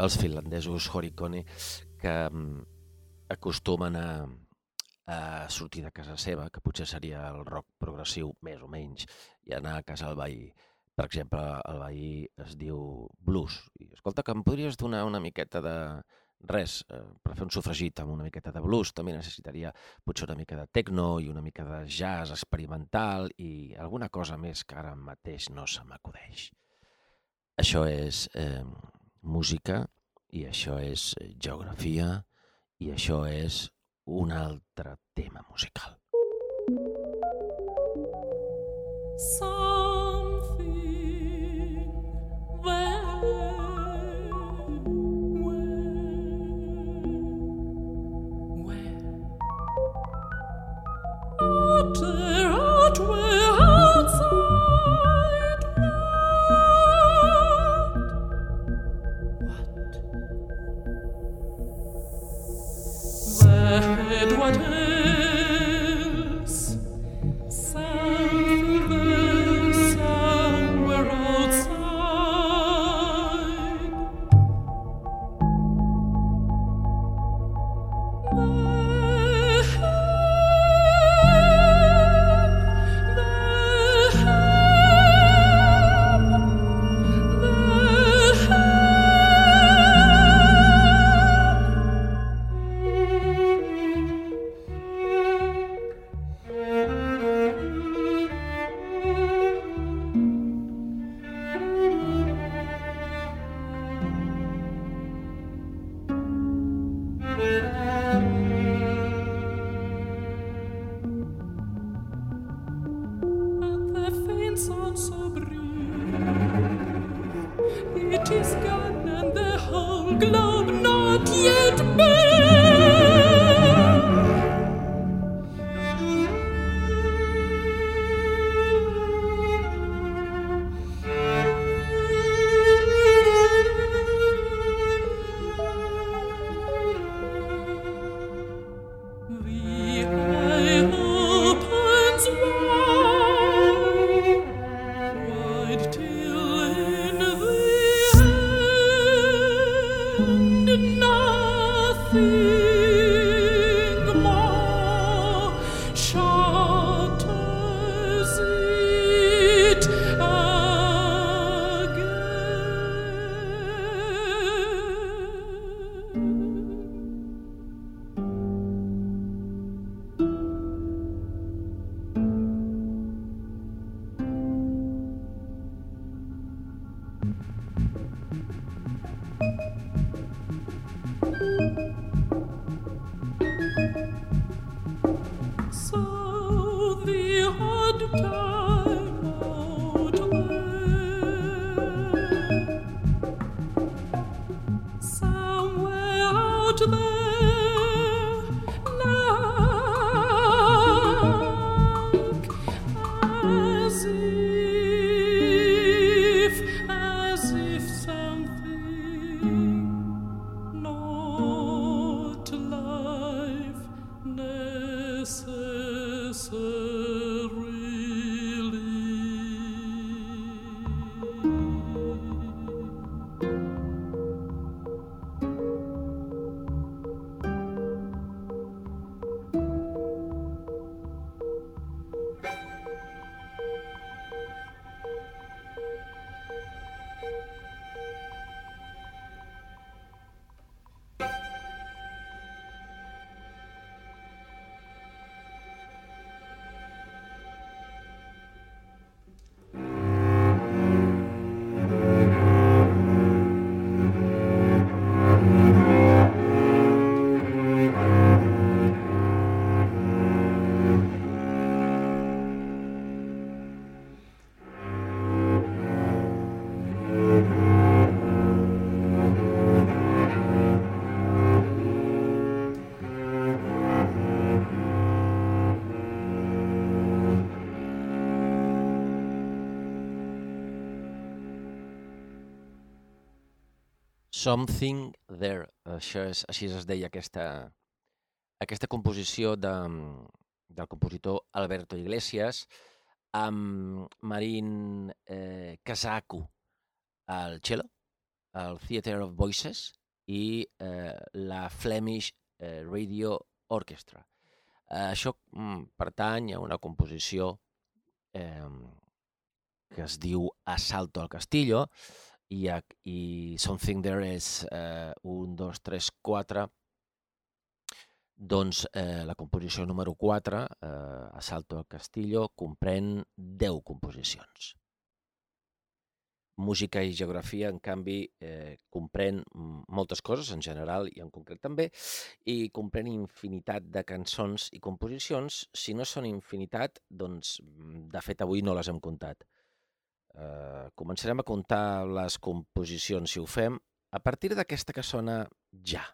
Els finlandesos Horikone, que mm, acostumen a, a sortir de casa seva, que potser seria el rock progressiu més o menys, i anar a casa al veí. Per exemple, el veí es diu blues. I, escolta, que em podries donar una miqueta de, res, eh, per fer un sofregit amb una miqueta de blues també necessitaria potser una mica de techno i una mica de jazz experimental i alguna cosa més que ara mateix no se m'acudeix. Això és eh, música i això és geografia i això és un altre tema musical. Something where out Glaub not yet, Something There. Això és, així es deia aquesta, aquesta composició de, del compositor Alberto Iglesias amb Marín eh, Casacu al cello, el Theatre of Voices i eh, la Flemish eh, Radio Orchestra. Eh, això mm, pertany a una composició eh, que es diu Asalto al Castillo i, i Something There és eh, un, dos, tres, quatre, doncs eh, la composició número 4, eh, Asalto al Castillo, comprèn 10 composicions. Música i geografia, en canvi, eh, comprèn moltes coses en general i en concret també, i comprèn infinitat de cançons i composicions. Si no són infinitat, doncs, de fet, avui no les hem comptat. Eh, començarem a comptar les composicions, si ho fem, a partir d'aquesta que sona ja.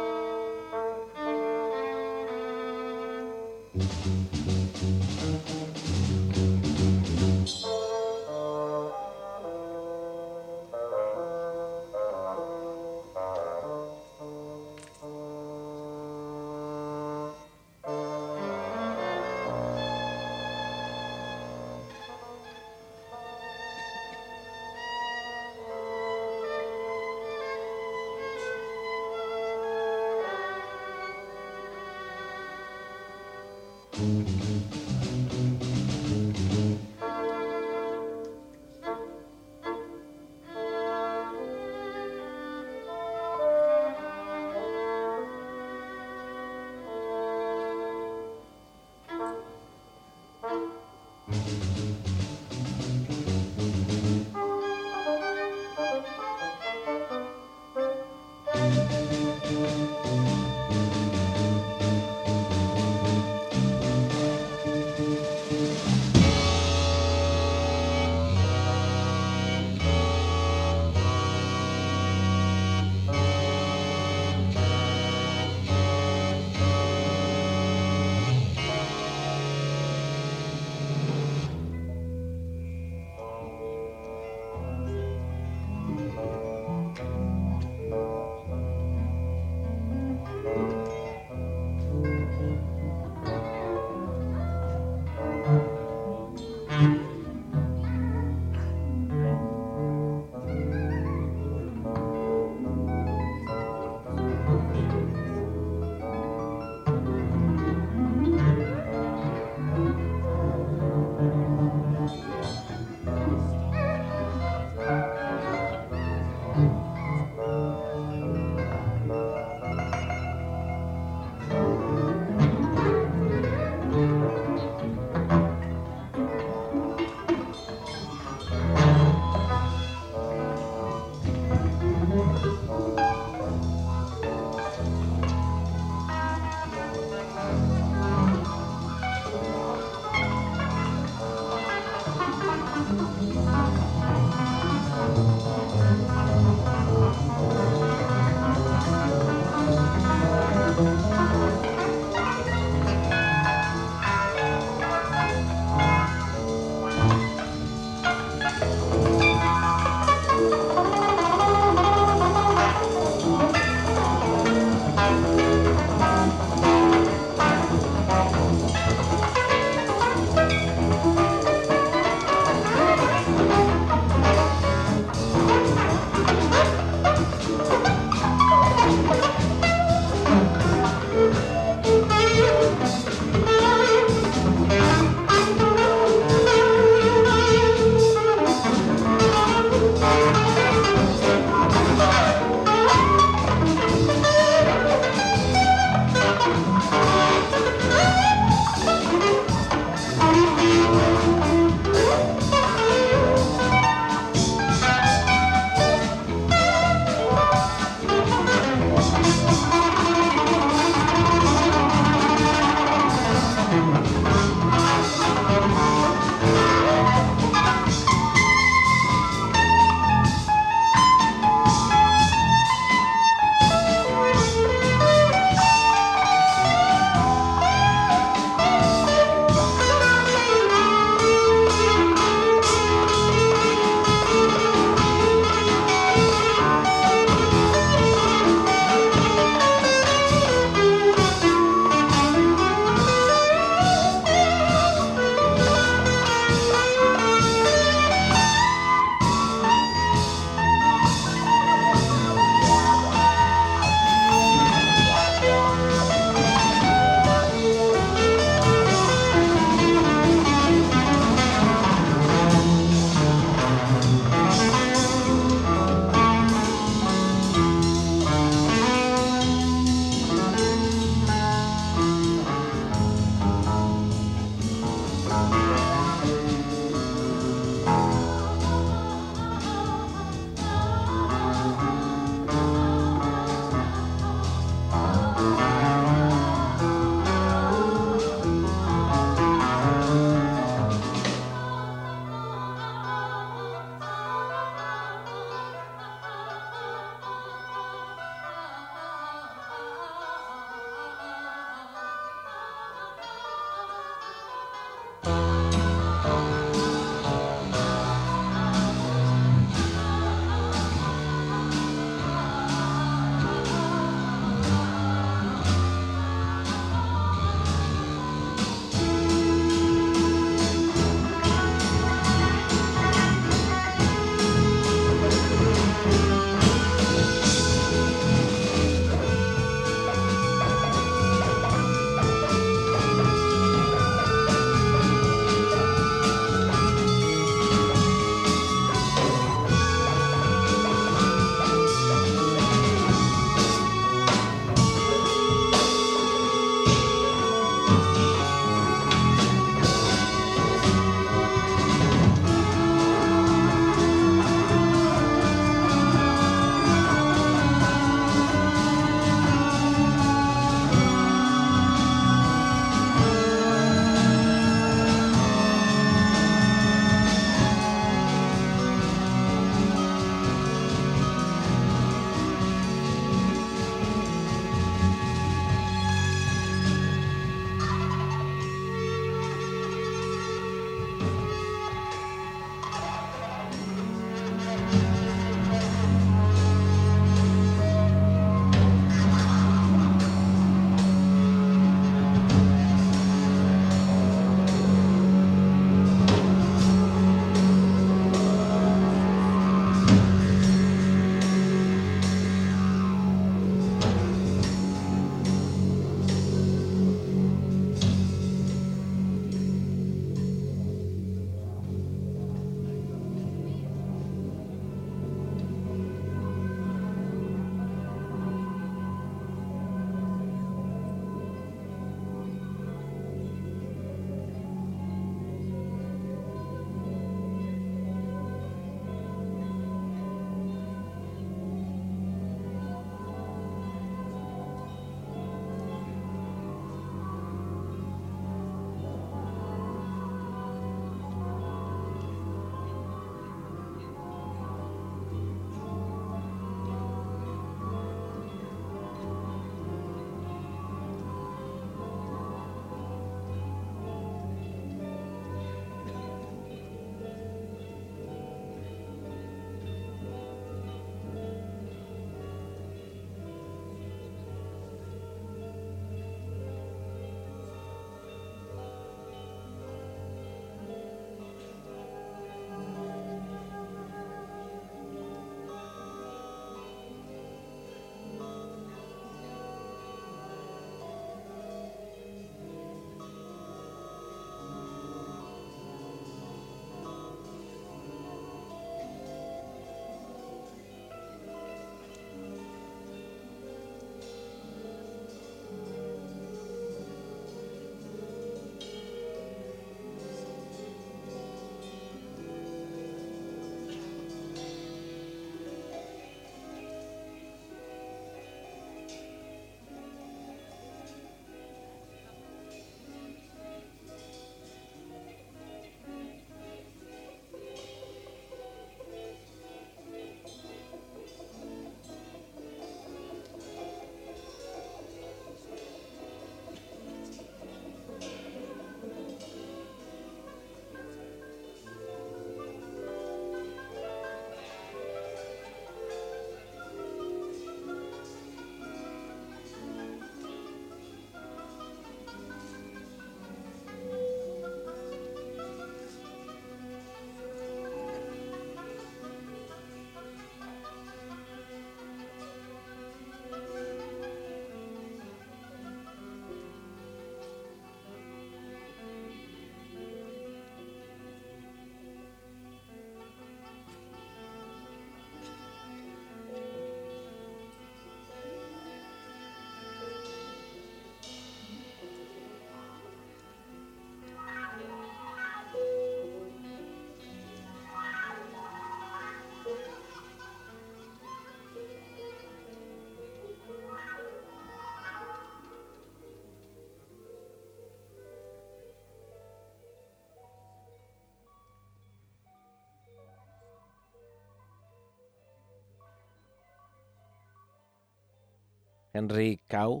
Henry Cow,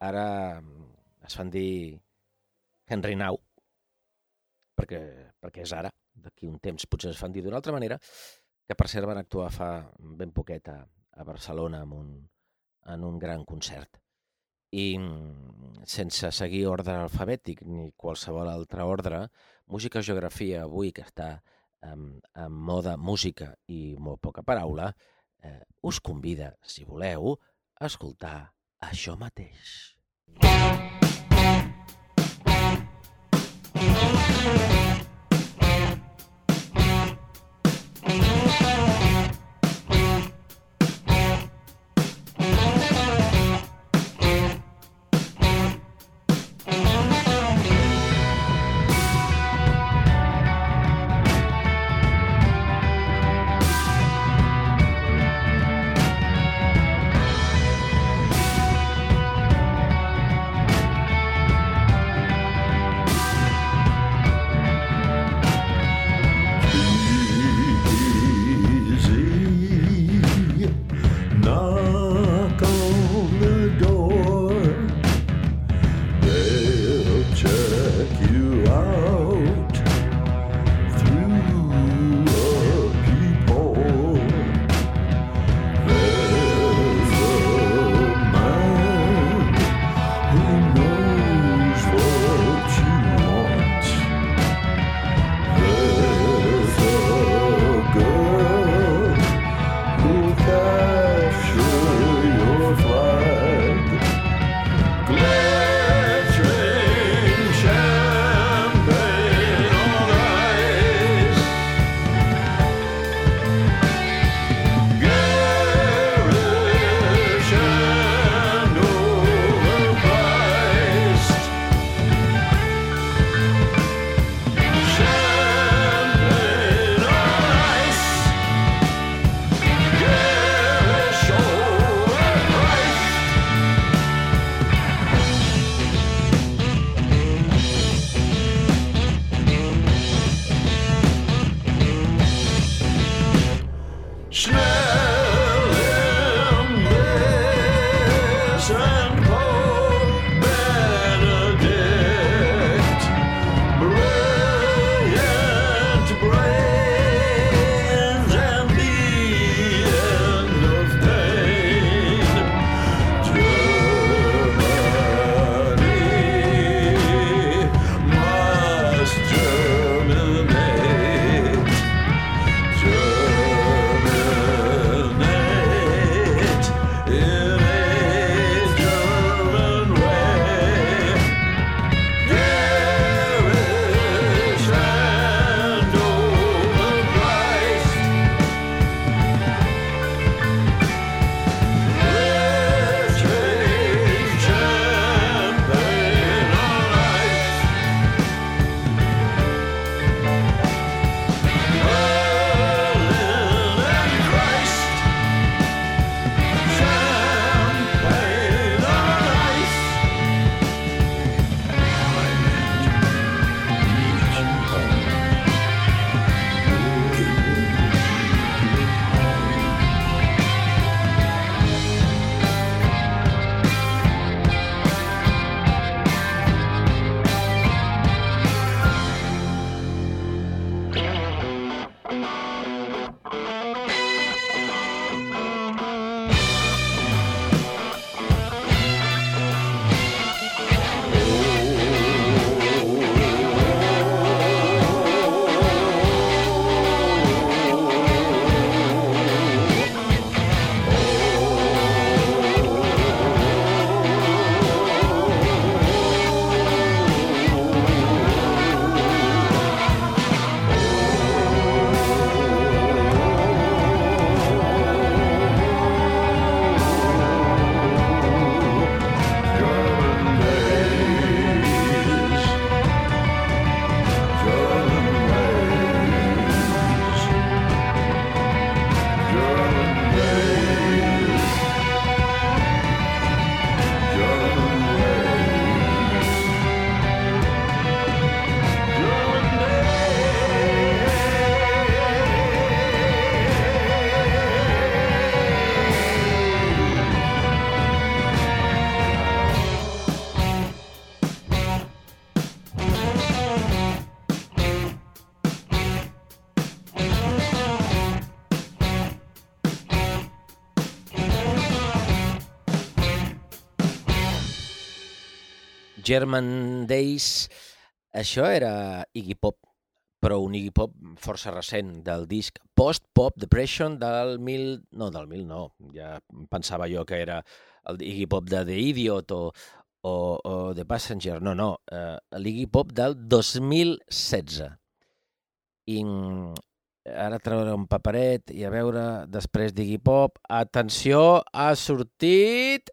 ara mm, es fan dir Henry Now, perquè, perquè és ara, d'aquí un temps potser es fan dir d'una altra manera, que per cert van actuar fa ben poquet a, a Barcelona en un, en un gran concert. I mm, sense seguir ordre alfabètic ni qualsevol altre ordre, Música Geografia avui, que està en, en moda música i molt poca paraula, eh, us convida, si voleu, escoltar això mateix. Thank. German Days, això era Iggy Pop, però un Iggy Pop força recent del disc Post-Pop Depression del mil... No, del mil no, ja pensava jo que era el Iggy Pop de The Idiot o, o, o The Passenger. No, no, eh, l'Iggy Pop del 2016. I mm, ara treure un paperet i a veure després d'Iggy Pop. Atenció, ha sortit...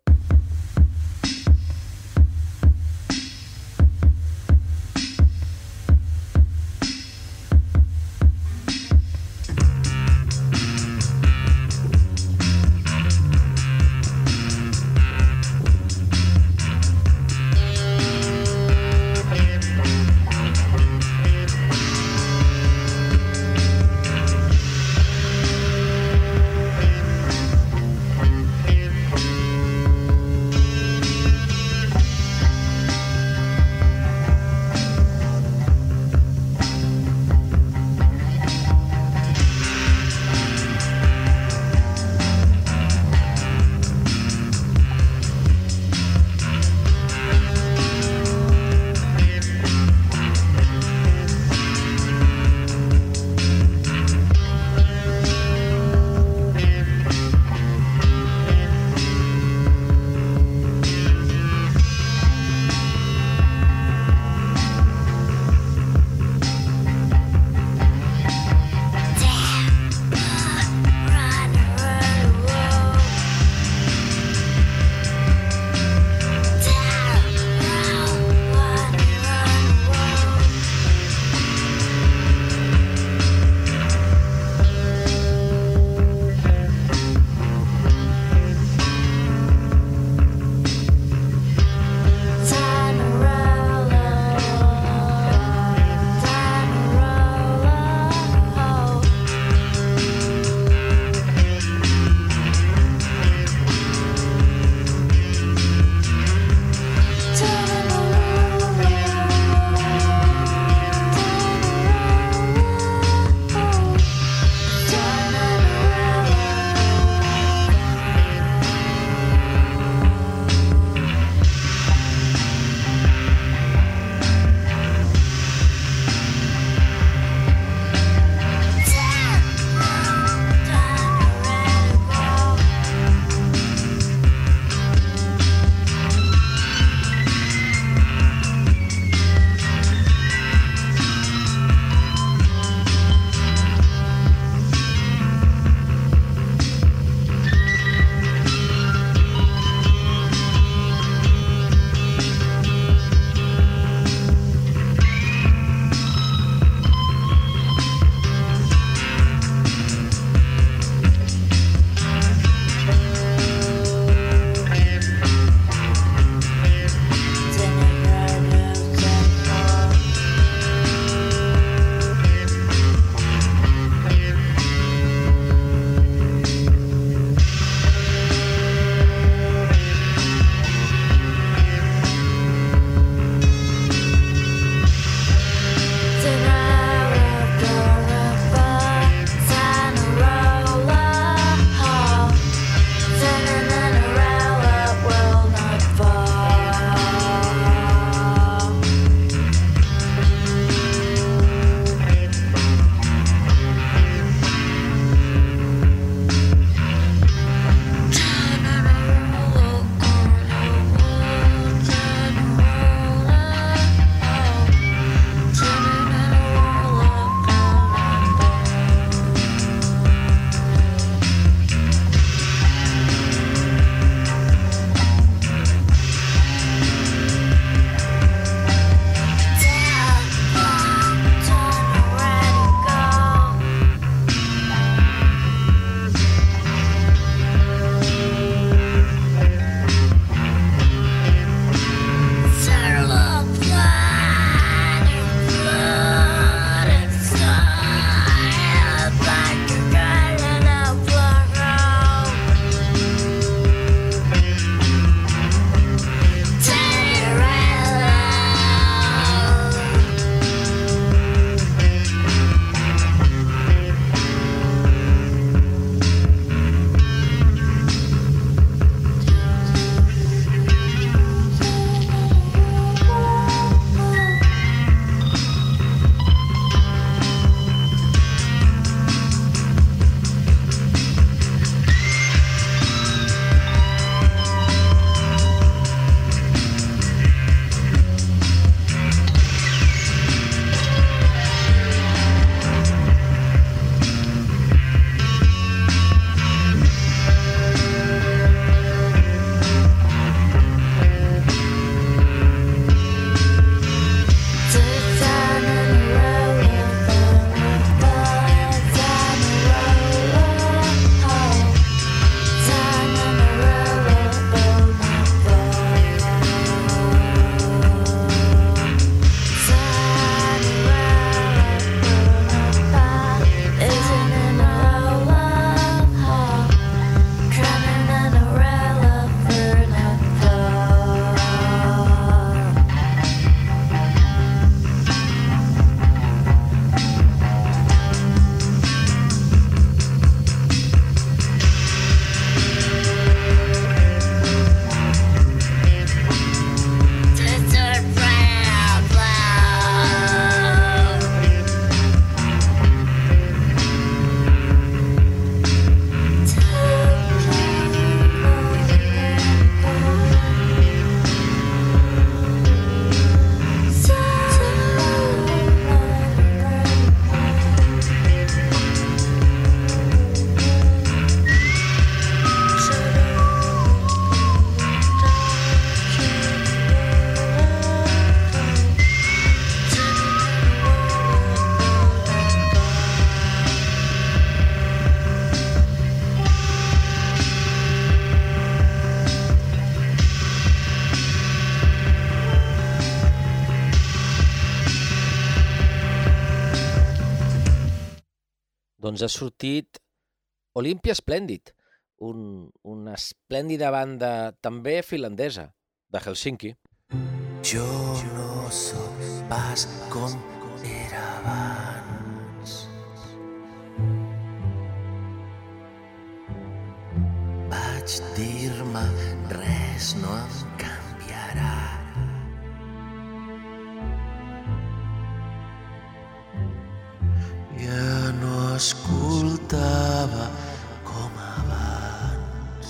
doncs ha sortit Olympia Splendid, un, una esplèndida banda també finlandesa, de Helsinki. Jo no sóc pas com era abans. Vaig dir-me res no em canviarà. Ja no escoltava com abans.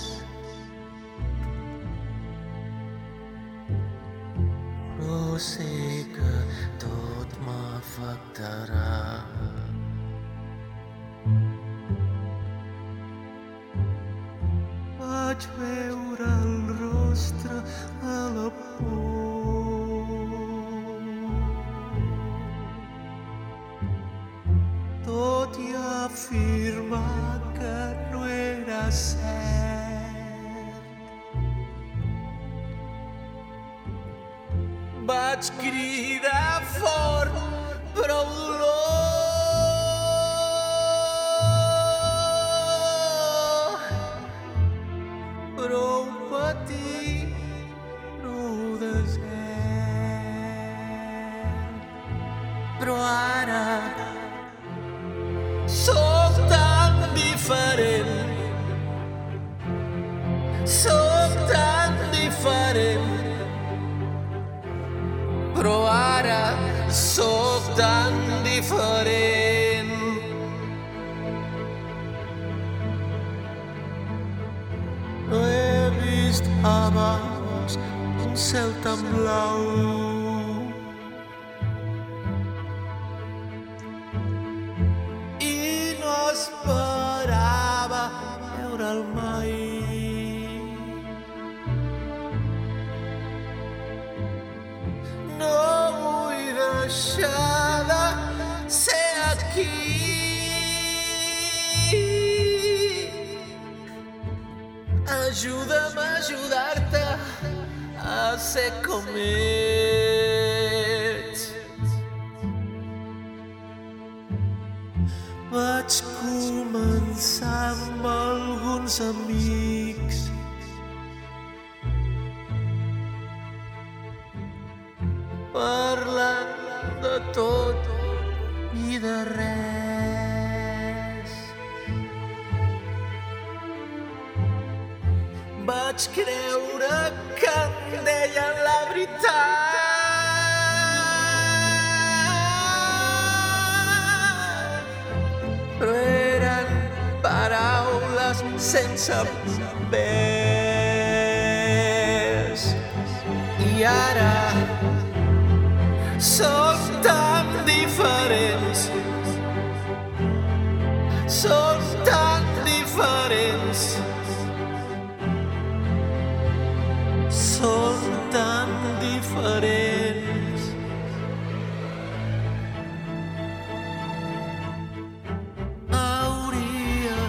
Però sé que tot m'afectarà. Vaig veure el rostre de la por. Tot i afirmar que no era cert. Vaig cridar fort, prou dolor. Sense pes. I ara som tan diferents. Som tan diferents. Som tan diferents. Hauria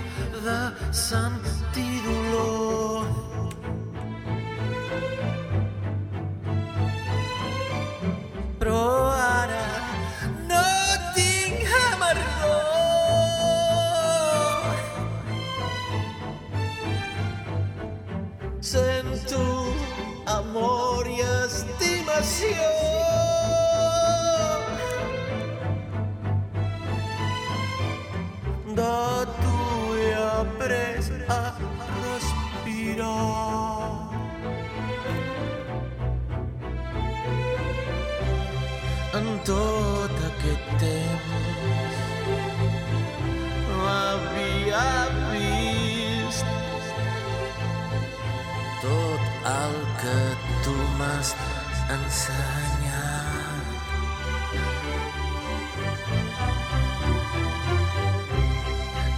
ensenyat.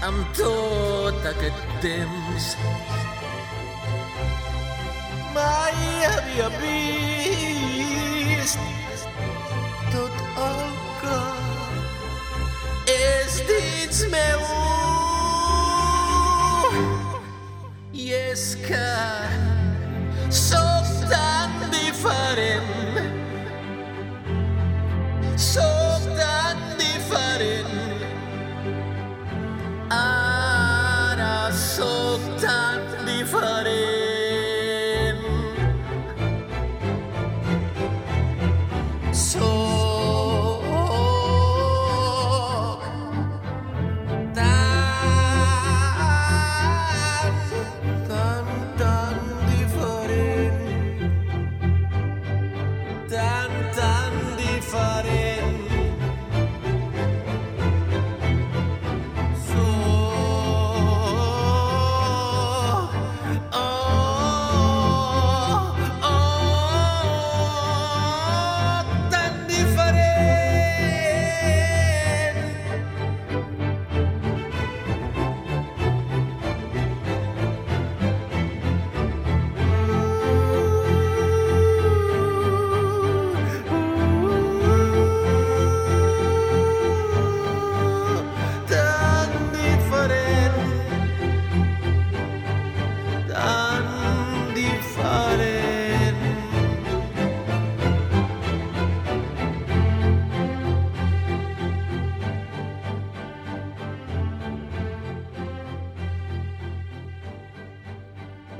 Amb tot aquest temps mai havia vist tot el que és dins meu. I és que Sóc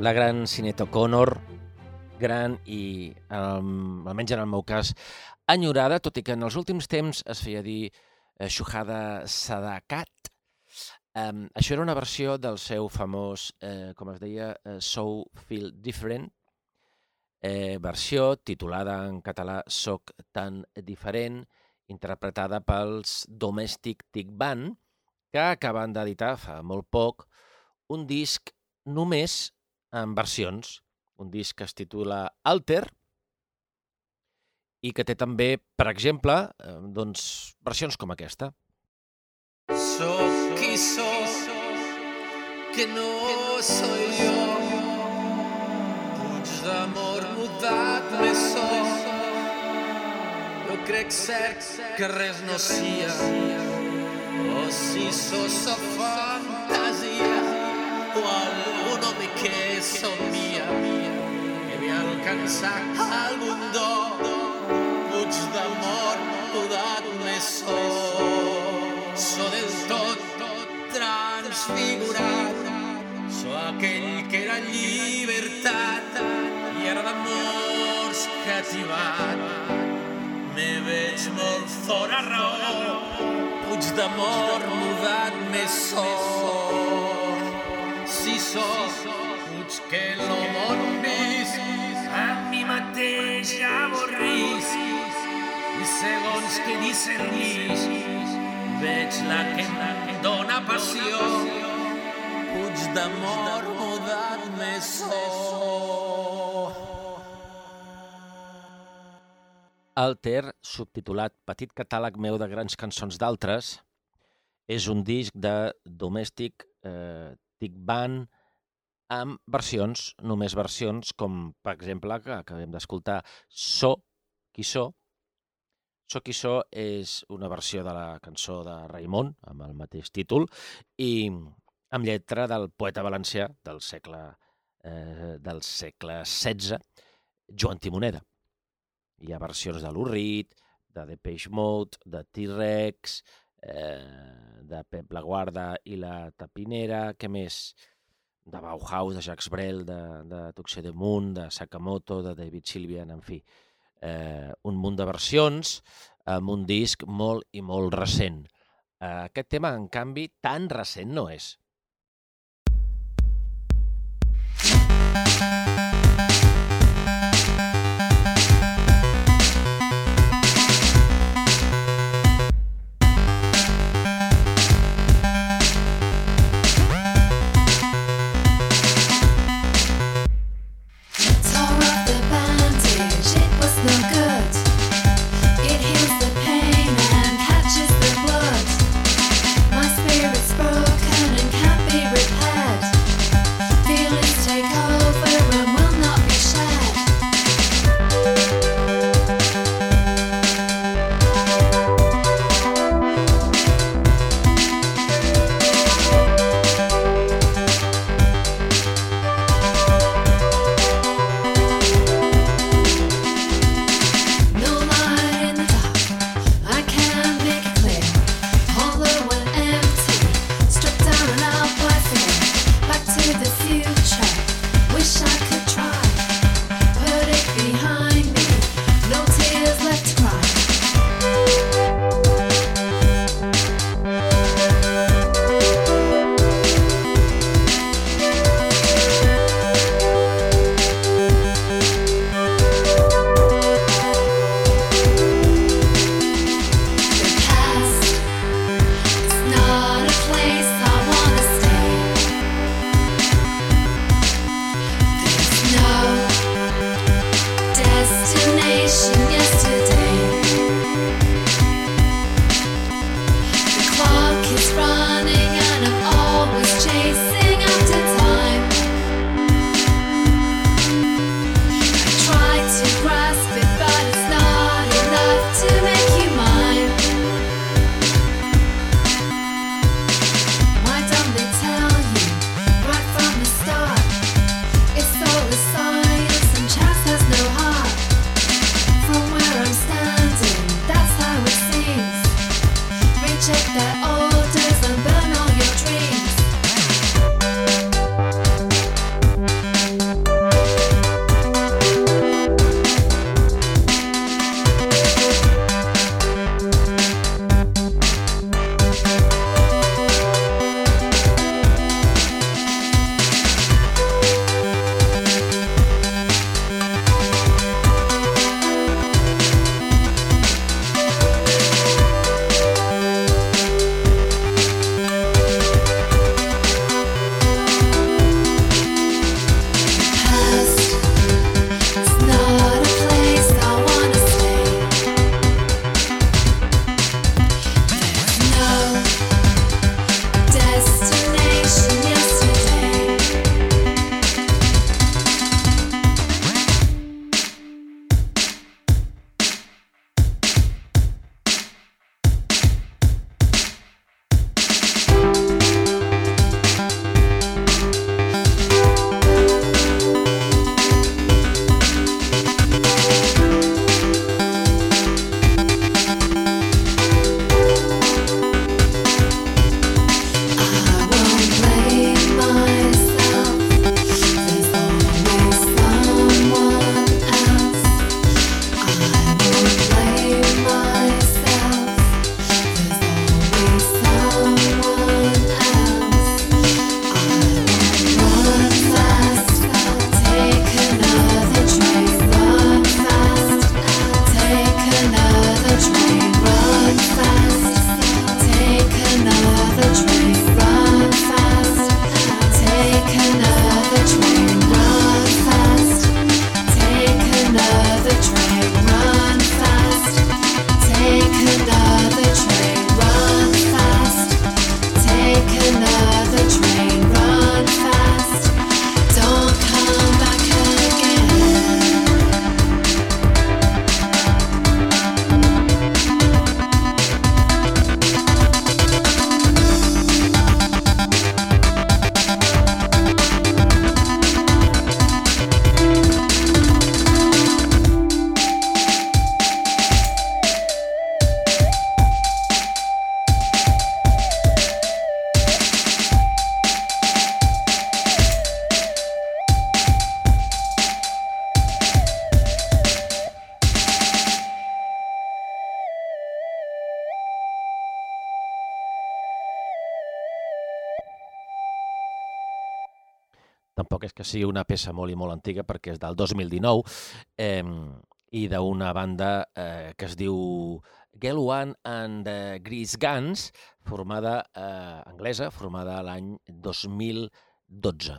la gran Sinead O'Connor, gran i, um, almenys en el meu cas, enyorada, tot i que en els últims temps es feia dir eh, Shuhada Sadakat. Um, això era una versió del seu famós, eh, com es deia, eh, So Feel Different, eh, versió titulada en català Soc tan diferent, interpretada pels Domestic Tick Band, que acaben d'editar fa molt poc un disc només en versions, un disc que es titula Alter i que té també, per exemple, eh, doncs, versions com aquesta. Soc qui soc, que no soy yo. Puig d'amor mudat me soc. Jo crec cert que res no sia, o si sos sa fantasia, o que somia, que ve alcançar algun do. Puig d'amor me soc. So del tot transfigurat, so aquell que era llibertat i ara d'amors cativat. Me veig molt fora raó, puig d'amor mudat me sóc. Sóc, puig que lo món vist, a mi mateix avorris, i segons que discernís, veig la que em dóna passió, puig d'amor mudat me sóc. Alter, subtitulat Petit catàleg meu de grans cançons d'altres, és un disc de Domestic eh, Tick Band amb versions, només versions, com per exemple que acabem d'escoltar So, qui so. So, qui so és una versió de la cançó de Raimon, amb el mateix títol, i amb lletra del poeta valencià del segle, eh, del segle XVI, Joan Timoneda. Hi ha versions de Reed, de Depeche Mode, de T-Rex, eh, de Pep Laguarda i la Tapinera, què més? De Bauhaus, de Jacques Brel, de, de Tuxe de Moon, de Sakamoto, de David Sylvian, en fi. Eh, un munt de versions amb un disc molt i molt recent. Eh, aquest tema, en canvi, tan recent no és. Tore sigui una peça molt i molt antiga perquè és del 2019 eh, i d'una banda eh, que es diu Girl One and the Grease Guns, formada eh, anglesa, formada l'any 2012.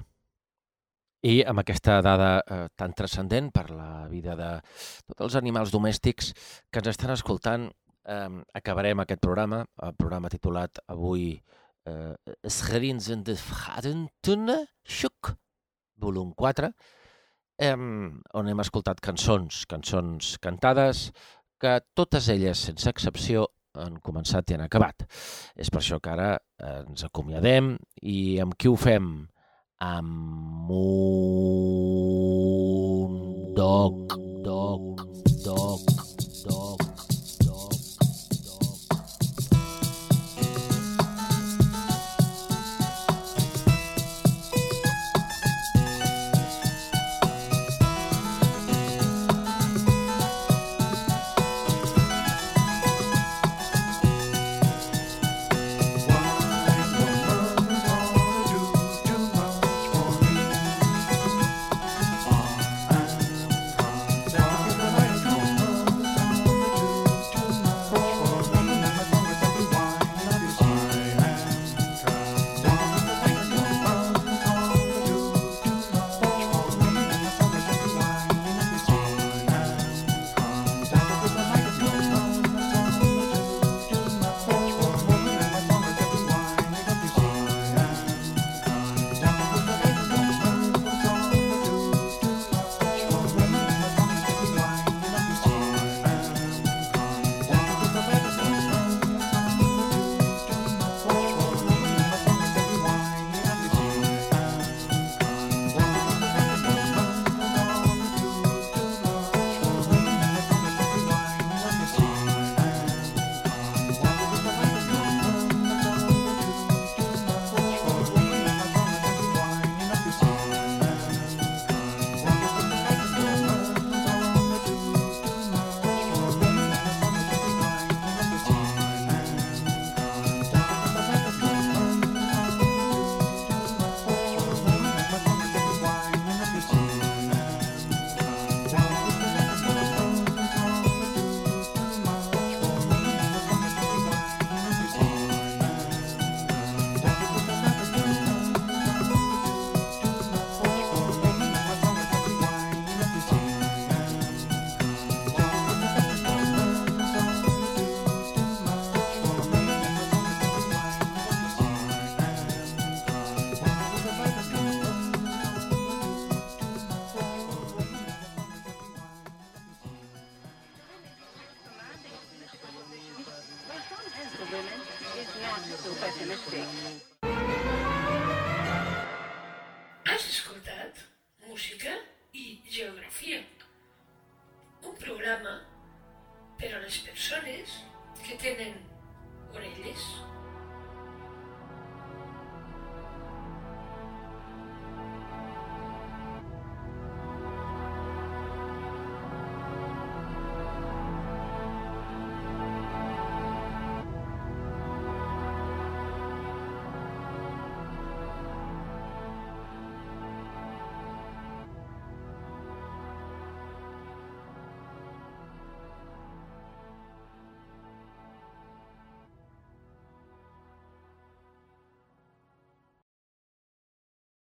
I amb aquesta dada eh, tan transcendent per la vida de tots els animals domèstics que ens estan escoltant, eh, acabarem aquest programa, el programa titulat avui eh, Scherins en de Fradentune, Xuc, volum 4, eh, on hem escoltat cançons, cançons cantades, que totes elles, sense excepció, han començat i han acabat. És per això que ara eh, ens acomiadem i amb qui ho fem? Amb un doc, doc, doc,